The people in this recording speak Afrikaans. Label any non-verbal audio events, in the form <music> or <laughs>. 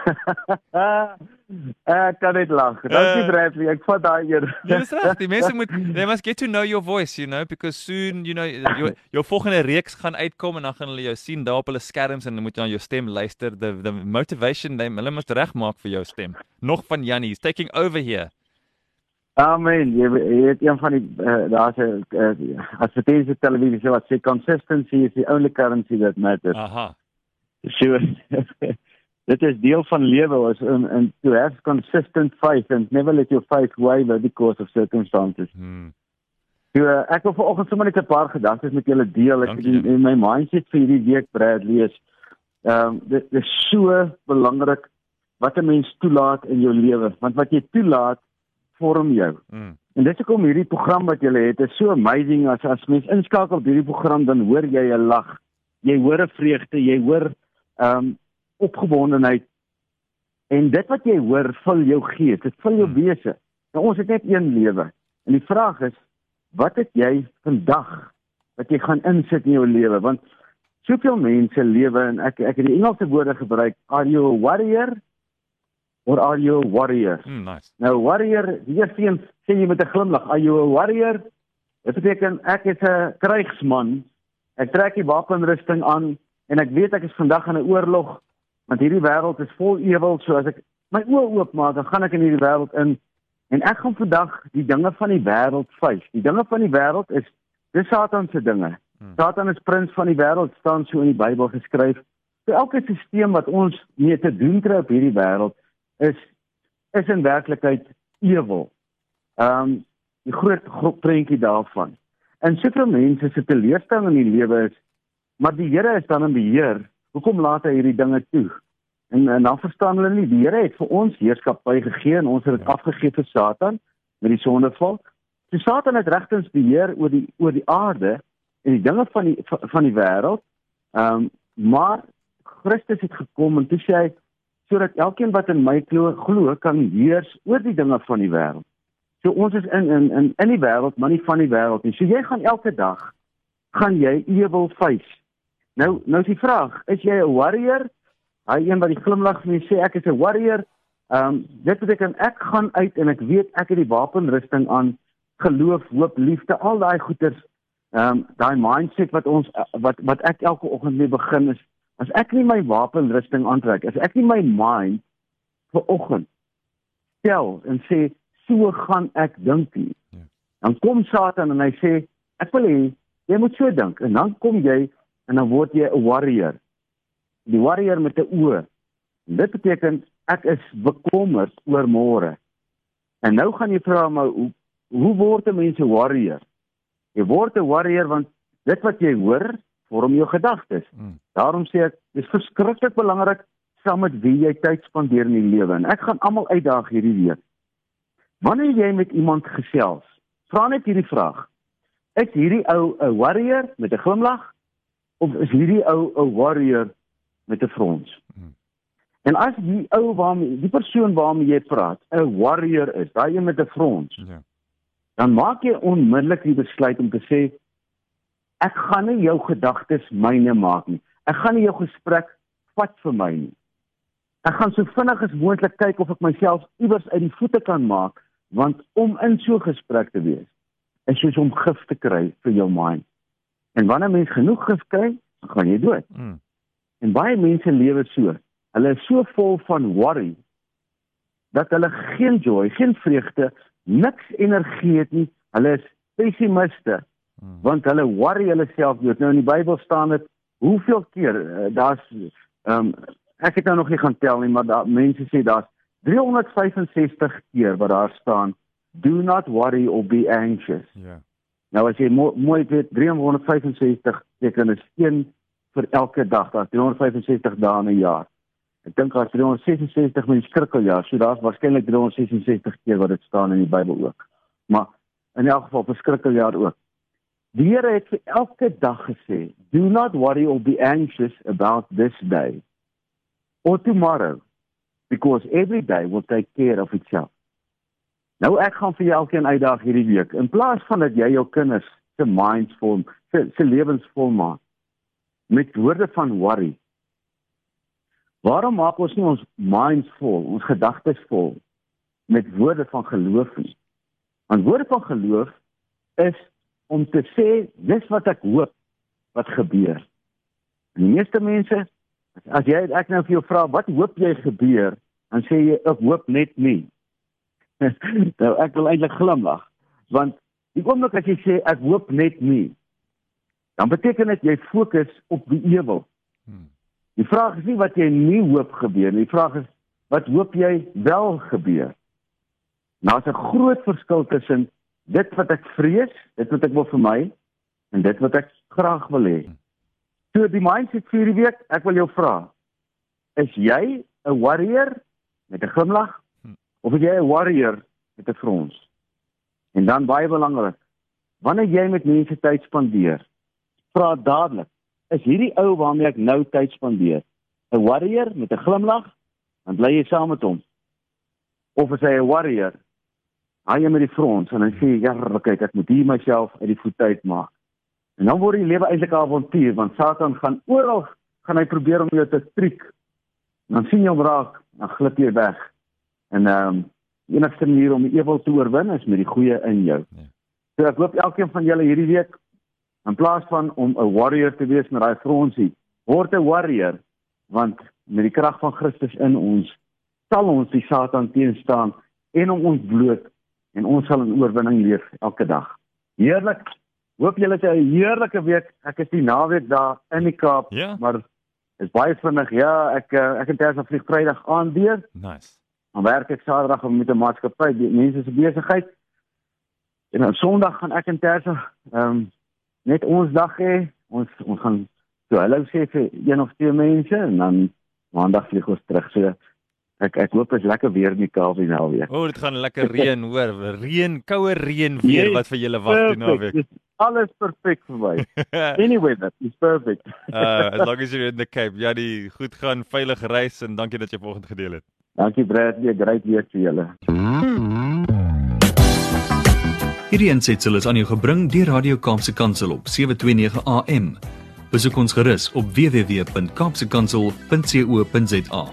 <laughs> ek kan net lag. Dankie Uh, Bradley. Ek vat daai eer. Nee, dis reg. Die mense moet they must get to know your voice, you know, because soon, you know, jou jou volgende reeks gaan uitkom en dan gaan hulle jou sien daar op hulle skerms en dan moet jy aan jou stem luister. The the motivation they hulle moet regmaak vir jou stem. Nog van Janie, he's taking over here. Amen. Jy jy weet een van die uh, daar's 'n uh, advertensie televisie wat sê consistency is the only currency that matters. Aha. So <laughs> dit is deel van lewe is in in to have consistent faith and never let your faith waver because of circumstances. Hmm. So uh, ek wil vanoggend sommer net 'n paar gedagtes met julle deel. Ek Dankie, in, in my mindset vir hierdie week Bradley is ehm um, dit dit is so belangrik wat 'n mens toelaat in jou lewe want wat jy toelaat vorm jou. Hmm. En dis hoekom hierdie program wat julle het is so amazing as as mens inskakel op hierdie program dan hoor jy 'n lag. Jy hoor 'n vreugde, jy hoor ehm um, opgewondenheid. En dit wat jy hoor, vul jou gees, dit vul jou Hmm. wese. Nou ons het net een lewe. En die vraag is, wat het jy vandag wat jy gaan insit in jou lewe? Want soveel mense lewe en ek ek het die Engelse woorde gebruik, are you a warrior or are you a warrior? Hmm, nice. Nou warrior, die eerste een sê jy met 'n glimlag, are you a warrior? Dit beteken ek is 'n krygsman. Ek trek die wapenrusting aan en ek weet ek is vandag in 'n oorlog want hierdie wêreld is vol ewel, so as ek my oë oopmaak, dan gaan ek in hierdie wêreld in en ek gaan vandag die dinge van die wêreld vyf. Die dinge van die wêreld is dis Satan se dinge. Hmm. Satan is prins van die wêreld staan so in die Bybel geskryf. So elke stelsel wat ons mee te doen kry op hierdie wêreld is is in werklikheid ewel. Ehm um, die groot groot prentjie daarvan. En soveel mense se teleurstelling in die lewe is maar die Here is dan in beheer. Hoekom laat hy hierdie dinge toe? En, en dan verstaan hulle nie die Here het vir ons heerskappy gegee en ons het dit Ja. afgegee vir Satan met die sondeval. So Satan het regtens beheer oor die oor die aarde en die dinge van die van, van die wêreld. Ehm um, maar Christus het gekom en toe sê hy sodat elkeen wat in my glo, glo kan heers oor die dinge van die wêreld. So ons is in in in in die wêreld, maar nie van die wêreld nie. So jy gaan elke dag gaan jy ewel face. Nou nou is die vraag, is jy 'n warrior? Hy een wat die glimlag vir my sê ek is 'n warrior. Ehm um, dit beteken ek gaan uit en ek weet ek het die wapenrusting aan geloof, hoop, liefde, al daai goeders. Ehm um, daai mindset wat ons wat wat ek elke oggend mee begin is as ek nie my wapenrusting aantrek, as ek nie my mind vir oggend stel en sê so gaan ek dink nie. Ja. Dan kom Satan en hy sê ek wil hê jy moet so dink en dan kom jy en dan word jy 'n warrior. Die warrior met 'n oë. Dit beteken ek is bekommerd oor môre. En nou gaan jy vra maar hoe hoe word 'n mens 'n warrior? Jy word 'n warrior want dit wat jy hoor vorm jou gedagtes. Hmm. Daarom sê ek dis verskriklik belangrik saam met wie jy tyd spandeer in die lewe en ek gaan almal uitdaag hierdie week. Wanneer jy met iemand gesels, vra net hierdie vraag. Is hierdie ou 'n warrior met 'n glimlag of is hierdie ou 'n warrior met 'n frons? Hmm. En as die ou waarmee die persoon waarmee jy praat 'n warrior is, daai een met 'n frons, Ja. dan maak jy onmiddellik die besluit om te sê ek gaan nie jou gedagtes myne maak nie. Ek gaan nie jou gesprek vat vir my nie. Ek gaan so vinnig as moontlik kyk of ek myself iewers uit die voete kan maak want om in so 'n gesprek te wees is soos om gif te kry vir jou mind. En wanneer mens genoeg gif kry, gaan jy dood. Hmm. En baie mense lewe so. Hulle is so vol van worry dat hulle geen joy, geen vreugde, niks energie het nie. Hulle is pessimiste Hmm. want hulle worry hulle self dood. Nou in die Bybel staan dit hoeveel keer uh, daar's ehm um, ek het nou nog nie gaan tel nie, maar daar mense sê daar's 365 keer wat daar staan do not worry or be anxious. Ja. Nou as jy mo mooi weet 365 teken is een vir elke dag. Daar's 365 dae in 'n jaar. Ek dink daar's 366 met die skrikkeljaar, so daar's waarskynlik 366 keer wat dit staan in die Bybel ook. Maar in elk geval vir skrikkeljaar ook. Die Here het vir elke dag gesê, do not worry or be anxious about this day or tomorrow. because every day will take care of itself. Nou ek gaan vir jou elkeen uitdaag hierdie week. In plaas van dat jy jou kinders se minds vorm, se se lewens volmaak met woorde van worry. Waarom maak ons nie ons minds vol, ons gedagtes vol met woorde van geloof nie? Want woorde van geloof is om te sê dis wat ek hoop wat gebeur. En die meeste mense as jy ek nou vir jou vra wat hoop jy gebeur, dan sê jy ek hoop net nie. <laughs> nou ek wil eintlik glimlag want die oomblik as jy sê ek hoop net nie dan beteken dit jy fokus op die ewel. Hmm. Die vraag is nie wat jy nie hoop gebeur nie, die vraag is wat hoop jy wel gebeur? Is 'n groot verskil tussen dit wat ek vrees, dit wat ek wil vir my en dit wat ek graag wil hê. Hmm. So die mindset vir hierdie week, ek wil jou vra, is jy 'n warrior met 'n glimlag of is jy 'n warrior met 'n frons? En dan baie belangrik, wanneer jy met mense tyd spandeer, vra dadelik, is hierdie ou waarmee ek nou tyd spandeer 'n warrior met 'n glimlag, dan bly jy saam met hom? Of is hy 'n warrior? Hy met die frons en hy sê, "Ja, kyk, ek moet hier myself uit die voet uitmaak." En dan word die lewe eintlik 'n avontuur want Satan gaan oral gaan hy probeer om jou te triek. Dan sien jy hom raak, dan glip jy weg. En ehm um, enigste manier om die ewel te oorwin is met die goeie in jou. Ja. So ek hoop elkeen van julle hierdie week in plaas van om 'n warrior te wees met daai fronsie, word 'n warrior want met die krag van Christus in ons sal ons die Satan teenstaan en om ons bloot en ons sal in oorwinning leef elke dag. Heerlik. Hoop julle het 'n heerlike week. Ek is die naweek daar in die Kaap, ja. maar is baie vinnig. Ja, ek eh, ek het eers op Vrydag aan weer. Nice. Dan werk ek Saterdag met 'n maatskappy, die mense se besigheid. En dan Sondag gaan ek in Tersa ehm um, net ons dag hê. Ons ons gaan so hallo sê vir een of twee mense en dan Maandag vlieg ons terug. So ek ek hoop dit is lekker weer in die Kaap hier nou weer. O, oh, dit gaan lekker reën, hoor. Reën, koue reën weer yes, wat vir julle wag die naweek. Alles perfek vir my. <laughs> anyway, that is perfect. uh as long as you're in the Cape. Ja, die goed gaan, veilig reis en dankie dat jy vanoggend gedeel het. Dankie Bradley, great week vir julle. Hierdie ensitsel is aan jou gebring deur Radio Kaapse Kansel op 729 AM. Besoek ons gerus op www.kaapsekansel.co.za.